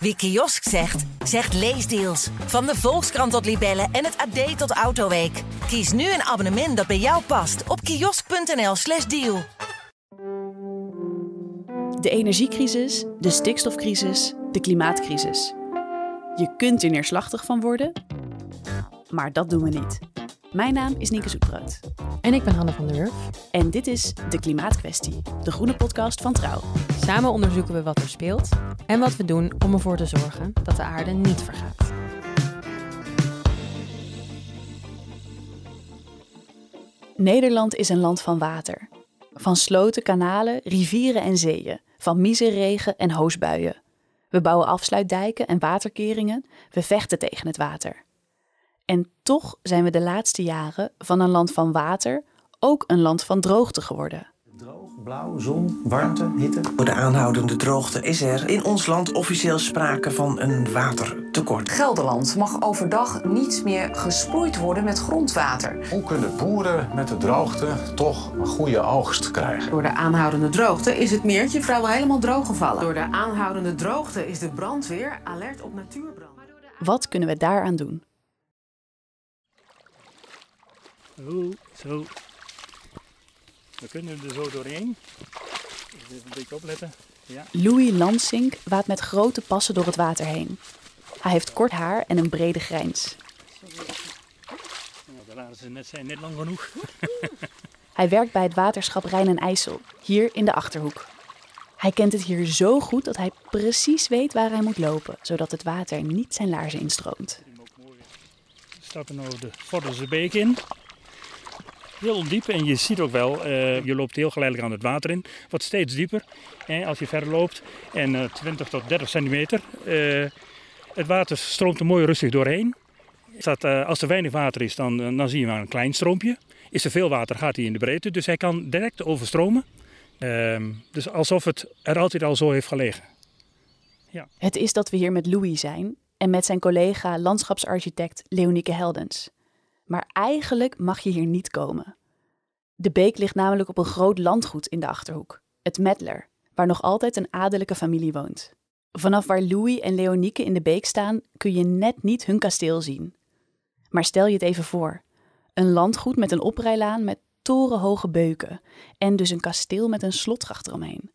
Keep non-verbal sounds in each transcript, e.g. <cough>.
Wie kiosk zegt, zegt leesdeals. Van de Volkskrant tot Libellen en het AD tot Autoweek. Kies nu een abonnement dat bij jou past op kiosk.nl/slash deal. De energiecrisis, de stikstofcrisis, de klimaatcrisis. Je kunt er neerslachtig van worden, maar dat doen we niet. Mijn naam is Nienke Zoetbrood. En ik ben Hanne van der Wurf. En dit is De Klimaatkwestie, de groene podcast van Trouw. Samen onderzoeken we wat er speelt en wat we doen om ervoor te zorgen dat de aarde niet vergaat. Nederland is een land van water. Van sloten, kanalen, rivieren en zeeën. Van miseregen en hoosbuien. We bouwen afsluitdijken en waterkeringen. We vechten tegen het water. En toch zijn we de laatste jaren van een land van water ook een land van droogte geworden. Droog, blauw, zon, warmte, hitte. Door de aanhoudende droogte is er in ons land officieel sprake van een watertekort. Gelderland mag overdag niet meer gesproeid worden met grondwater. Hoe kunnen boeren met de droogte toch een goede oogst krijgen? Door de aanhoudende droogte is het meertje vrijwel helemaal drooggevallen. Door de aanhoudende droogte is de brandweer alert op natuurbrand. Wat kunnen we daaraan doen? Zo, zo. We kunnen er zo doorheen. Even een beetje opletten. Ja. Louis Lansink waat met grote passen door het water heen. Hij heeft kort haar en een brede grijns. Nou, de laten ze net zijn net lang genoeg. <laughs> Hij werkt bij het waterschap Rijn en IJssel, hier in de Achterhoek. Hij kent het hier zo goed dat hij precies weet waar hij moet lopen, zodat het water niet zijn laarzen instroomt. We stappen nu de Vorderse beek in. Heel ondiep en je ziet ook wel, eh, je loopt heel geleidelijk aan het water in. Wordt steeds dieper eh, als je verder loopt. En eh, 20 tot 30 centimeter. Eh, het water stroomt er mooi rustig doorheen. Eh, als er weinig water is, dan, eh, dan zie je maar een klein stroompje. Is er veel water, gaat hij in de breedte. Dus hij kan direct overstromen. Ehm, dus alsof het er altijd al zo heeft gelegen. Het is dat we hier met Louis zijn en met zijn collega landschapsarchitect Leonieke Heldens. Maar eigenlijk mag je hier niet komen. De beek ligt namelijk op een groot landgoed in de Achterhoek, het Medler, waar nog altijd een adellijke familie woont. Vanaf waar Louis en Leonieke in de beek staan, kun je net niet hun kasteel zien. Maar stel je het even voor: een landgoed met een oprijlaan met torenhoge beuken en dus een kasteel met een slotgracht eromheen.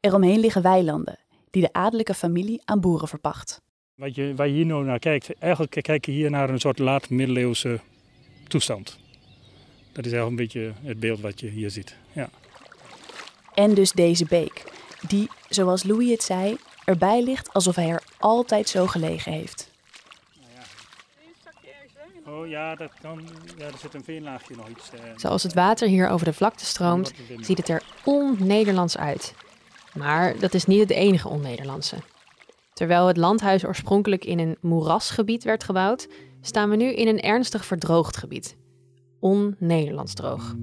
Eromheen liggen weilanden die de adellijke familie aan boeren verpacht. Wat je, waar je hier nou naar kijkt, eigenlijk kijk je hier naar een soort laat-middeleeuwse toestand. Dat is eigenlijk een beetje het beeld wat je hier ziet. Ja. En dus deze beek, die, zoals Louis het zei, erbij ligt alsof hij er altijd zo gelegen heeft. Oh ja, dat kan. Ja, er zit een veenlaagje nog iets. eh, Zoals het water hier over de vlakte stroomt, ziet het er on-Nederlands uit. Maar dat is niet het enige on-Nederlandse. Terwijl het landhuis oorspronkelijk in een moerasgebied werd gebouwd, staan we nu in een ernstig verdroogd gebied. On-Nederlands droog.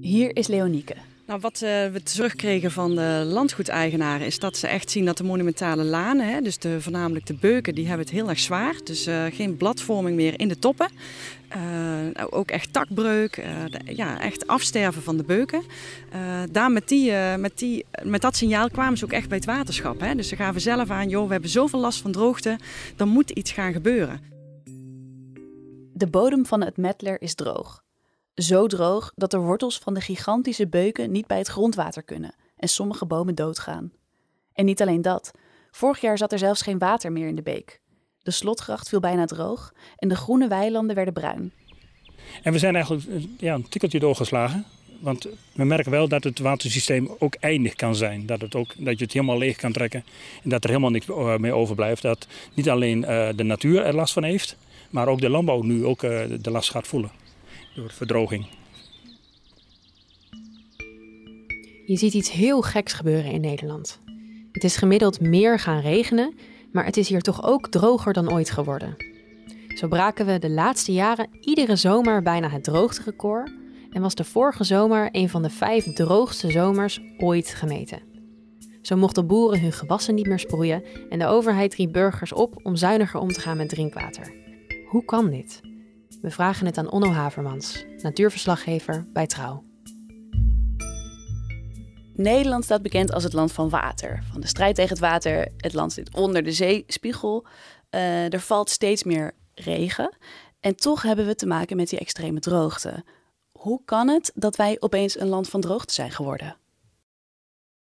Hier is Leonieke. Nou, wat eh, we terugkregen van de landgoedeigenaren is dat ze echt zien dat de monumentale lanen, hè, dus de, voornamelijk de beuken, die hebben het heel erg zwaar. Dus eh, geen bladvorming meer in de toppen. Nou, ook echt takbreuk, ja, echt afsterven van de beuken. Daar met, die, met, die, met dat signaal kwamen ze ook echt bij het waterschap. Hè. Dus ze gaven zelf aan, joh, we hebben zoveel last van droogte, er moet iets gaan gebeuren. De bodem van het Medler is droog. Zo droog dat de wortels van de gigantische beuken niet bij het grondwater kunnen en sommige bomen doodgaan. En niet alleen dat. Vorig jaar zat er zelfs geen water meer in de beek. De slotgracht viel bijna droog en de groene weilanden werden bruin. En we zijn eigenlijk eh, ja, een tikkeltje doorgeslagen. Want we merken wel dat het watersysteem ook eindig kan zijn. Dat, het ook, dat je het helemaal leeg kan trekken. En dat er helemaal niks eh, meer overblijft. Dat niet alleen eh, de natuur er last van heeft. Maar ook de landbouw nu ook de last gaat voelen. Door verdroging. Je ziet iets heel geks gebeuren in Nederland. Het is gemiddeld meer gaan regenen, maar het is hier toch ook droger dan ooit geworden. Zo braken we de laatste jaren iedere zomer bijna het droogterecord en was de vorige zomer een van de vijf droogste zomers ooit gemeten. Zo mochten boeren hun gewassen niet meer sproeien en de overheid riep burgers op om zuiniger om te gaan met drinkwater. Hoe kan dit? We vragen het aan Onno Havermans, natuurverslaggever bij Trouw. Nederland staat bekend als het land van water. Van de strijd tegen het water. Het land zit onder de zeespiegel. Uh, er valt steeds meer regen. En toch hebben we te maken met die extreme droogte. Hoe kan het dat wij opeens een land van droogte zijn geworden?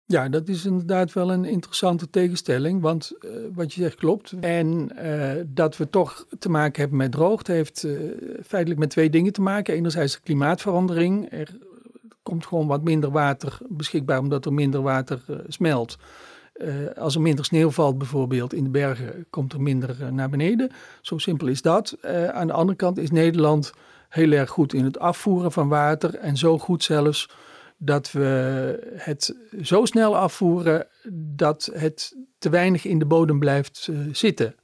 Ja, dat is inderdaad wel een interessante tegenstelling, want uh, wat je zegt klopt. En uh, dat we toch te maken hebben met droogte heeft uh, feitelijk met twee dingen te maken. Enerzijds de klimaatverandering. Er komt gewoon wat minder water beschikbaar omdat er minder water smelt. als er minder sneeuw valt bijvoorbeeld in de bergen, komt er minder naar beneden. Zo simpel is dat. aan de andere kant is Nederland heel erg goed in het afvoeren van water en zo goed zelfs dat we het zo snel afvoeren dat het te weinig in de bodem blijft uh, zitten.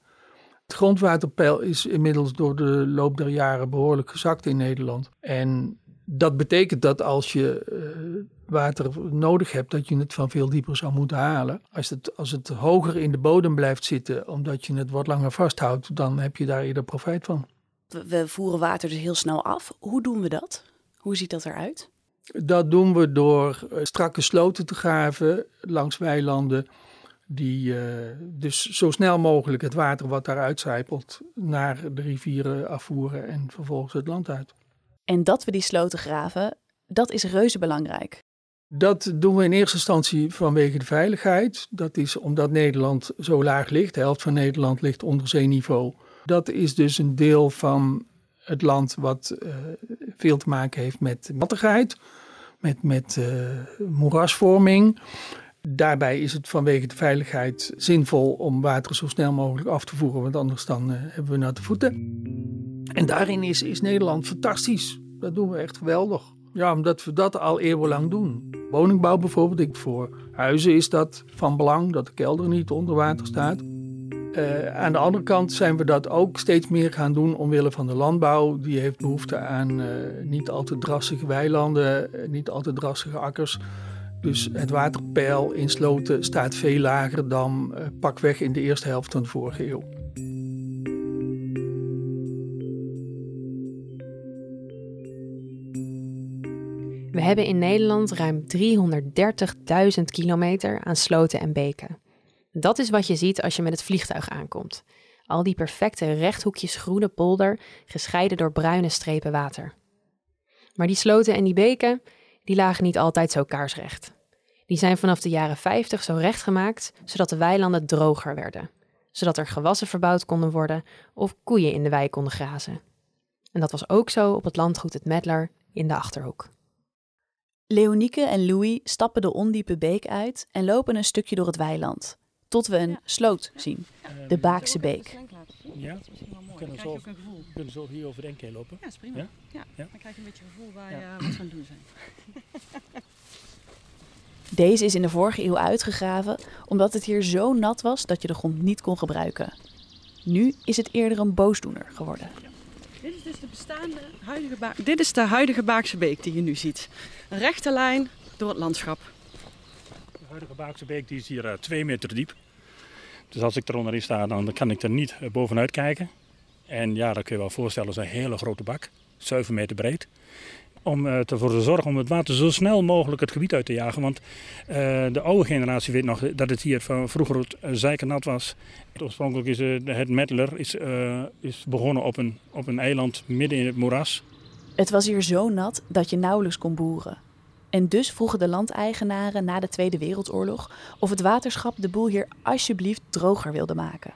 Het grondwaterpeil is inmiddels door de loop der jaren behoorlijk gezakt in Nederland. En dat betekent dat als je uh, water nodig hebt, dat je het van veel dieper zou moeten halen. Als het, als het hoger in de bodem blijft zitten, omdat je het wat langer vasthoudt, dan heb je daar eerder profijt van. We voeren water dus heel snel af. Hoe doen we dat? Hoe ziet dat eruit? Dat doen we door eh, strakke sloten te graven langs weilanden. Die uh, dus zo snel mogelijk het water wat daaruit zijpelt naar de rivieren afvoeren en vervolgens het land uit. En dat we die sloten graven, dat is reuze belangrijk. Dat doen we in eerste instantie vanwege de veiligheid. Dat is omdat Nederland zo laag ligt. De helft van Nederland ligt onder zeeniveau. Dat is dus een deel van het land wat uh, veel te maken heeft met nattigheid met, met uh, moerasvorming. Daarbij is het vanwege de veiligheid zinvol om water zo snel mogelijk af te voeren, want anders dan uh, hebben we natte voeten. En daarin is, is Nederland fantastisch. Dat doen we echt geweldig. Ja, omdat we dat al eeuwenlang doen. Woningbouw bijvoorbeeld, ik, voor huizen is dat van belang, dat de kelder niet onder water staat. Uh, aan de andere kant zijn we dat ook steeds meer gaan doen omwille van de landbouw. Die heeft behoefte aan uh, niet al te drassige weilanden, uh, niet al te drassige akkers. Dus het waterpeil in sloten staat veel lager dan pakweg in de eerste helft van de vorige eeuw. We hebben in Nederland ruim 330.000 kilometer aan sloten en beken. Dat is wat je ziet als je met het vliegtuig aankomt. Al die perfecte rechthoekjes groene polder, gescheiden door bruine strepen water. Maar die sloten en die beken, die lagen niet altijd zo kaarsrecht. Die zijn vanaf de jaren 50 zo recht gemaakt, zodat de weilanden droger werden. Zodat er gewassen verbouwd konden worden of koeien in de wei konden grazen. En dat was ook zo op het landgoed Het Medler in de Achterhoek. Leonieke en Louis stappen de ondiepe beek uit en lopen een stukje door het weiland tot we een sloot zien, de Baakse Beek. Ja, we kunnen zo, we kunnen zo hier over de enkel lopen. Ja, is prima. Ja? Ja? ja? Dan krijg je een beetje gevoel waar je uh, wat van doen zijn. <laughs> Deze is in de vorige eeuw uitgegraven omdat het hier zo nat was dat je de grond niet kon gebruiken. Nu is het eerder een boosdoener geworden. Dit is dus de bestaande huidige Baak. Dit is de huidige Baakse Beek die je nu ziet. Een rechte lijn door het landschap huidige Baakse beek die is hier uh, twee meter diep. Dus als ik eronder in sta, dan kan ik er niet uh, bovenuit kijken. En ja, dat kun je wel voorstellen, dat is een hele grote bak, 7 meter breed. Om uh, ervoor te zorgen om het water zo snel mogelijk het gebied uit te jagen. Want de oude generatie weet nog dat het hier van vroeger het nat was. Oorspronkelijk is het Medler is, is begonnen op een, op een eiland midden in het moeras. Het was hier zo nat dat je nauwelijks kon boeren. En dus vroegen de landeigenaren na de Tweede Wereldoorlog of het waterschap de boel hier alsjeblieft droger wilde maken.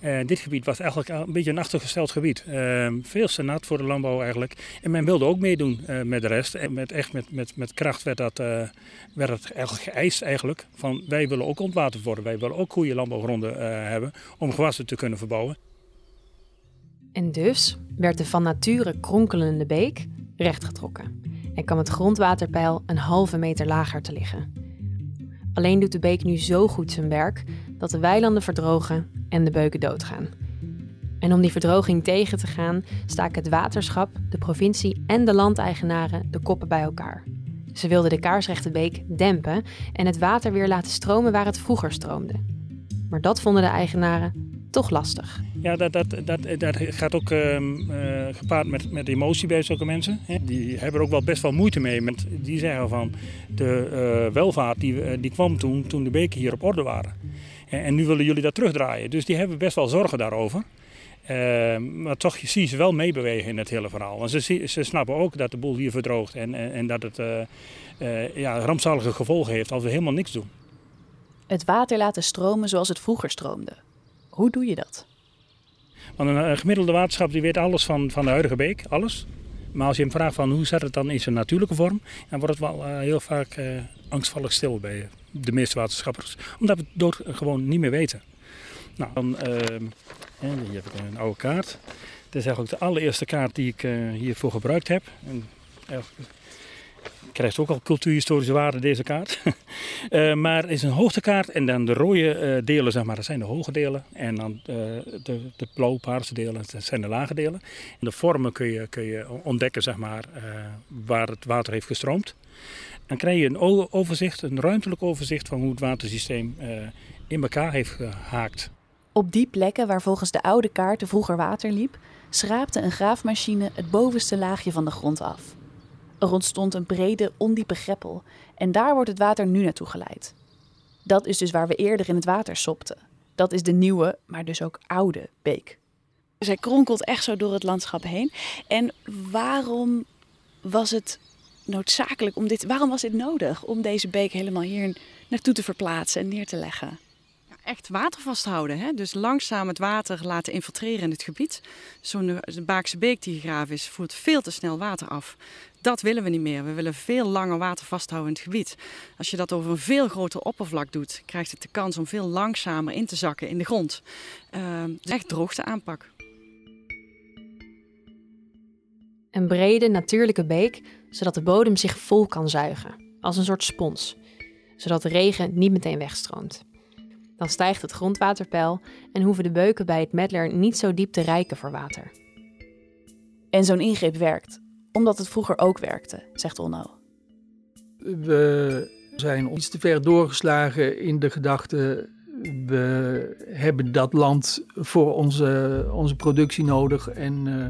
Uh, dit gebied was eigenlijk een beetje een achtergesteld gebied. Uh, veel te nat voor de landbouw eigenlijk. En men wilde ook meedoen uh, met de rest. En met, echt met, met, met kracht werd, dat, werd het eigenlijk geëist eigenlijk. Van wij willen ook ontwaterd worden. Wij willen ook goede landbouwgronden hebben om gewassen te kunnen verbouwen. En dus werd de van nature kronkelende beek rechtgetrokken en kwam het grondwaterpeil een halve meter lager te liggen. Alleen doet de beek nu zo goed zijn werk dat de weilanden verdrogen en de beuken doodgaan. En om die verdroging tegen te gaan, staken het waterschap, de provincie en de landeigenaren de koppen bij elkaar. Ze wilden de kaarsrechte beek dempen en het water weer laten stromen waar het vroeger stroomde. Maar dat vonden de eigenaren toch lastig. Ja, dat, dat, dat, dat gaat ook ehm, eh, gepaard met, met emotie bij zulke mensen. Hè. Die hebben er ook wel best wel moeite mee. Met, die zeggen van de uh, welvaart die, die kwam toen, toen de beken hier op orde waren. En nu willen jullie dat terugdraaien. Dus die hebben best wel zorgen daarover. Uh, maar toch zie je ze wel meebewegen in het hele verhaal. Want ze, ze snappen ook dat de boel hier verdroogt en, en, en dat het uh, uh, ja, rampzalige gevolgen heeft als we helemaal niks doen. Het water laten stromen zoals het vroeger stroomde. Hoe doe je dat? Want een, een gemiddelde waterschap die weet alles van, van de huidige beek, alles. Maar als je hem vraagt van hoe zat het dan in zijn natuurlijke vorm, dan wordt het wel heel vaak angstvallig stil bij de meeste waterschappers. Omdat we het gewoon niet meer weten. Nou, dan hier heb ik een oude kaart. Dit is eigenlijk de allereerste kaart die ik hiervoor gebruikt heb. En, krijgt ook al cultuurhistorische waarde deze kaart. uh, <laughs> maar het is een hoogtekaart en dan de rode delen, zeg maar, dat zijn de hoge delen. En dan de, de blauw-paarse delen, zijn de lage delen. En de vormen kun je, kun je ontdekken, zeg maar, waar het water heeft gestroomd. Dan krijg je een overzicht, een ruimtelijk overzicht van hoe het watersysteem in elkaar heeft gehaakt. Op die plekken waar volgens de oude kaarten vroeger water liep, schraapte een graafmachine het bovenste laagje van de grond af. Er ontstond een brede, ondiepe greppel en daar wordt het water nu naartoe geleid. Dat is dus waar we eerder in het water sopten. Dat is de nieuwe, maar dus ook oude beek. Zij kronkelt echt zo door het landschap heen. En waarom was het noodzakelijk om dit, waarom was dit nodig om deze beek helemaal hier naartoe te verplaatsen en neer te leggen? echt water vasthouden. Hè? Dus langzaam het water laten infiltreren in het gebied. Zo'n Baakse beek die gegraven is, voert veel te snel water af. Dat willen we niet meer. We willen veel langer water vasthouden in het gebied. Als je dat over een veel groter oppervlak doet, krijgt het de kans om veel langzamer in te zakken in de grond. Uh, dus echt droogte aanpak. Een brede, natuurlijke beek, zodat de bodem zich vol kan zuigen, als een soort spons, zodat de regen niet meteen wegstroomt. Dan stijgt het grondwaterpeil en hoeven de beuken bij het Medler niet zo diep te rijken voor water. En zo'n ingreep werkt, omdat het vroeger ook werkte, zegt Onno. We zijn iets te ver doorgeslagen in de gedachte. We hebben dat land voor onze, onze productie nodig en uh,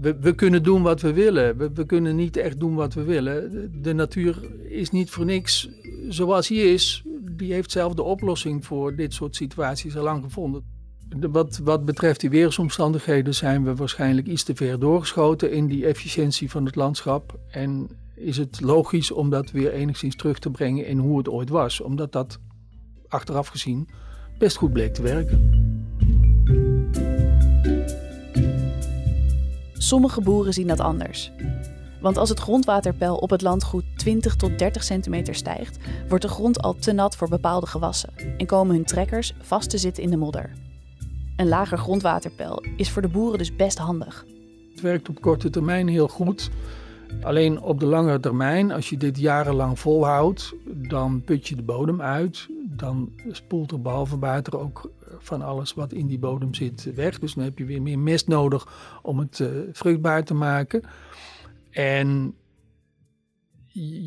we, we, kunnen doen wat we willen. We, we, kunnen niet echt doen wat we willen. De, natuur is niet voor niks zoals hij is die heeft zelf de oplossing voor dit soort situaties al lang gevonden. Wat, wat betreft die weersomstandigheden zijn we waarschijnlijk iets te ver doorgeschoten in die efficiëntie van het landschap. En is het logisch om dat weer enigszins terug te brengen in hoe het ooit was. Omdat dat achteraf gezien best goed bleek te werken. Sommige boeren zien dat anders. Want als het grondwaterpeil op het landgoed 20 tot 30 centimeter stijgt, wordt de grond al te nat voor bepaalde gewassen en komen hun trekkers vast te zitten in de modder. Een lager grondwaterpeil is voor de boeren dus best handig. Het werkt op korte termijn heel goed. Alleen op de lange termijn, als je dit jarenlang volhoudt, dan put je de bodem uit. Dan spoelt er behalve water ook van alles wat in die bodem zit weg. Dus dan heb je weer meer mest nodig om het uh, vruchtbaar te maken. En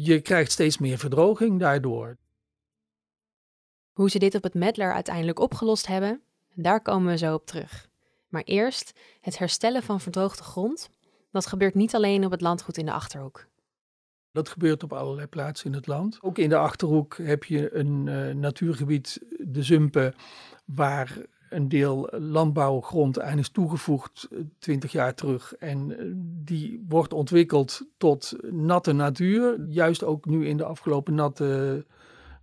je krijgt steeds meer verdroging daardoor. Hoe ze dit op het Medler uiteindelijk opgelost hebben, daar komen we zo op terug. Maar eerst het herstellen van verdroogde grond. Dat gebeurt niet alleen op het landgoed in de Achterhoek. Dat gebeurt op allerlei plaatsen in het land. Ook in de Achterhoek heb je een uh, natuurgebied, de Zumpen, waar een deel landbouwgrond aan is toegevoegd 20 jaar terug. En eh, die wordt ontwikkeld tot natte natuur. Juist ook nu in de afgelopen natte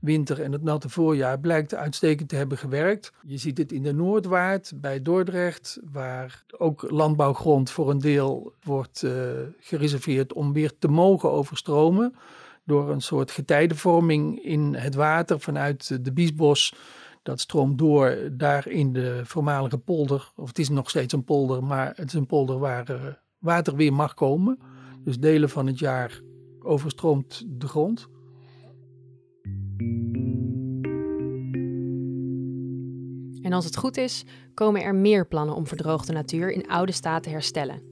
winter en het natte voorjaar blijkt uitstekend te hebben gewerkt. Je ziet het in de Noordwaard bij Dordrecht, waar ook landbouwgrond voor een deel wordt uh, gereserveerd om weer te mogen overstromen. Door een soort getijdenvorming in het water vanuit de Biesbos dat stroomt door daar in de voormalige polder. Of het is nog steeds een polder, maar het is een polder waar uh, water weer mag komen. Dus delen van het jaar overstroomt de grond. En als het goed is, komen er meer plannen om verdroogde natuur in oude staat te herstellen.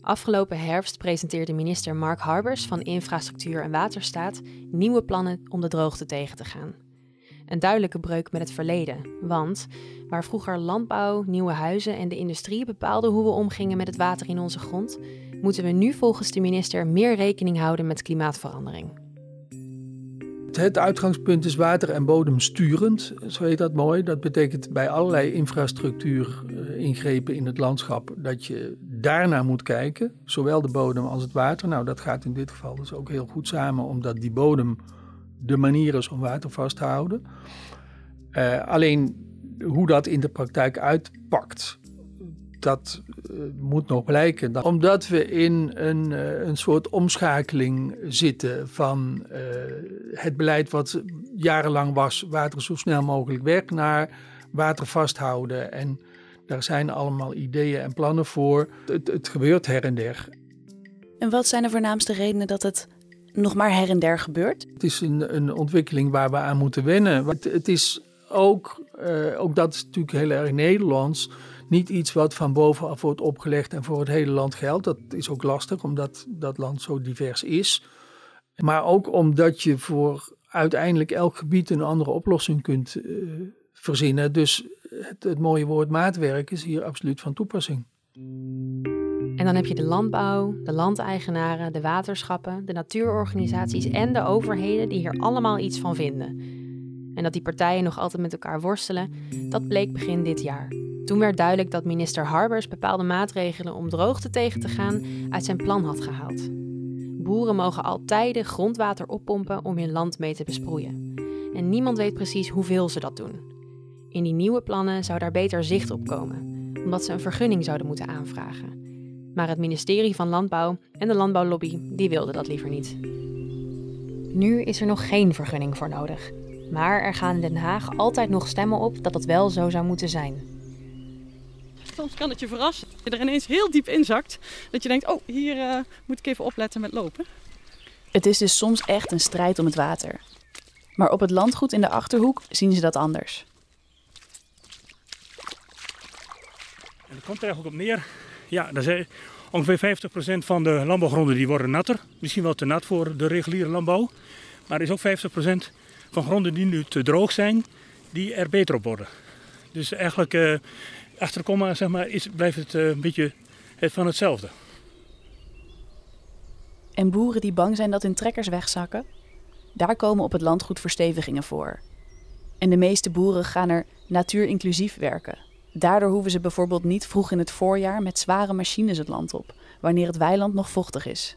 Afgelopen herfst presenteerde minister Mark Harbers van Infrastructuur en Waterstaat nieuwe plannen om de droogte tegen te gaan. Een duidelijke breuk met het verleden. Want waar vroeger landbouw, nieuwe huizen en de industrie bepaalden hoe we omgingen met het water in onze grond, moeten we nu volgens de minister meer rekening houden met klimaatverandering. Het uitgangspunt is water- en bodemsturend, zo heet dat mooi. Dat betekent bij allerlei infrastructuuringrepen in het landschap dat je daarna moet kijken, zowel de bodem als het water. Nou, dat gaat in dit geval dus ook heel goed samen, omdat die bodem de manier is om water vast te houden. Uh, alleen hoe dat in de praktijk uitpakt, dat uh, moet nog blijken. Omdat we in een, uh, een soort omschakeling zitten van het beleid wat jarenlang was, water zo snel mogelijk weg, naar water vasthouden. En daar zijn allemaal ideeën en plannen voor. Het, het gebeurt her en der. En wat zijn de voornaamste redenen dat het nog maar her en der gebeurt? Het is een, een ontwikkeling waar we aan moeten wennen. Het, het is ook, ook dat is natuurlijk heel erg Nederlands, niet iets wat van bovenaf wordt opgelegd en voor het hele land geldt. Dat is ook lastig, omdat dat land zo divers is. Maar ook omdat je voor uiteindelijk elk gebied een andere oplossing kunt uh, verzinnen. Dus het, het mooie woord maatwerk is hier absoluut van toepassing. En dan heb je de landbouw, de landeigenaren, de waterschappen, de natuurorganisaties en de overheden die hier allemaal iets van vinden. En dat die partijen nog altijd met elkaar worstelen, dat bleek begin dit jaar. Toen werd duidelijk dat minister Harbers bepaalde maatregelen om droogte tegen te gaan uit zijn plan had gehaald. Boeren mogen altijd grondwater oppompen om hun land mee te besproeien. En niemand weet precies hoeveel ze dat doen. In die nieuwe plannen zou daar beter zicht op komen, omdat ze een vergunning zouden moeten aanvragen. Maar het ministerie van Landbouw en de Landbouwlobby die wilden dat liever niet. Nu is er nog geen vergunning voor nodig. Maar er gaan in Den Haag altijd nog stemmen op dat het wel zo zou moeten zijn. Soms kan het je verrassen. Dat je er ineens heel diep inzakt. Dat je denkt, oh, hier uh, moet ik even opletten met lopen. Het is dus soms echt een strijd om het water. Maar op het landgoed in de Achterhoek zien ze dat anders. En dat komt er eigenlijk op neer. Ja, dat is ongeveer 50% van de landbouwgronden die worden natter. Misschien wel te nat voor de reguliere landbouw. Maar er is ook 50% van gronden die nu te droog zijn, die er beter op worden. Dus eigenlijk uh, achter komma zeg maar, is, blijft het uh, een beetje het van hetzelfde. En boeren die bang zijn dat hun trekkers wegzakken? Daar komen op het landgoed verstevigingen voor. En de meeste boeren gaan er natuurinclusief werken. Daardoor hoeven ze bijvoorbeeld niet vroeg in het voorjaar met zware machines het land op, wanneer het weiland nog vochtig is.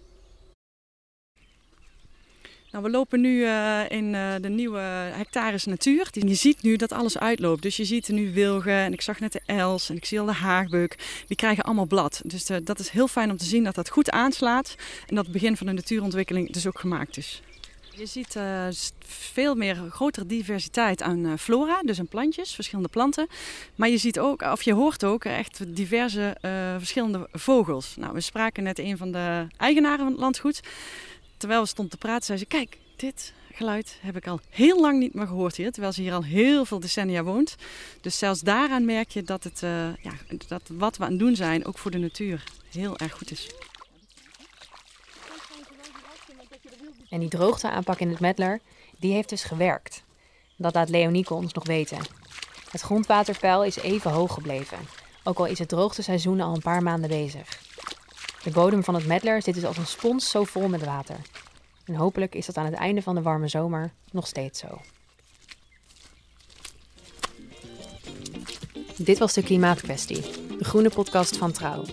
Nou, we lopen nu uh, in uh, de nieuwe hectares natuur. Je ziet nu dat alles uitloopt. Dus je ziet nu wilgen en ik zag net de els en ik zie al de haagbeuk. Die krijgen allemaal blad. Dus uh, dat is heel fijn om te zien dat dat goed aanslaat. En dat het begin van de natuurontwikkeling dus ook gemaakt is. Je ziet veel meer grotere diversiteit aan flora, dus aan plantjes, verschillende planten. Maar je ziet ook, of je hoort ook echt diverse verschillende vogels. Nou, we spraken net een van de eigenaren van het landgoed. Terwijl we stonden te praten, zei ze: Kijk, dit geluid heb ik al heel lang niet meer gehoord hier. Terwijl ze hier al heel veel decennia woont. Dus zelfs daaraan merk je dat, het, ja, dat wat we aan het doen zijn, ook voor de natuur, heel erg goed is. En die droogteaanpak in het Medler, die heeft dus gewerkt. Dat laat Leonieke ons nog weten. Het grondwaterpeil is even hoog gebleven, ook al is het droogteseizoen al een paar maanden bezig. De bodem van het Medler zit dus als een spons zo vol met water. En hopelijk is dat aan het einde van de warme zomer nog steeds zo. Dit was de Klimaatkwestie, de groene podcast van Trouw.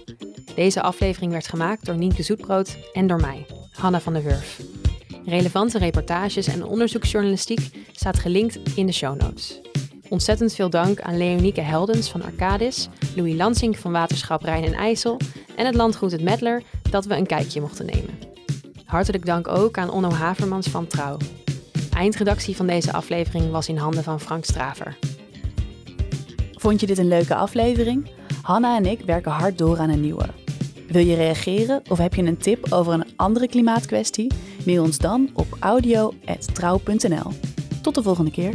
Deze aflevering werd gemaakt door Nienke Zoetbrood en door mij, Hanna van der Wurf. Relevante reportages en onderzoeksjournalistiek staat gelinkt in de show notes. Ontzettend veel dank aan Leonieke Heldens van Arcadis, Louis Lansing van Waterschap Rijn en IJssel en het landgoed Het Medler dat we een kijkje mochten nemen. Hartelijk dank ook aan Onno Havermans van Trouw. Eindredactie van deze aflevering was in handen van Frank Straver. Vond je dit een leuke aflevering? Hanna en ik werken hard door aan een nieuwe. Wil je reageren of heb je een tip over een andere klimaatkwestie? Mail ons dan op audio.trouw.nl. Tot de volgende keer.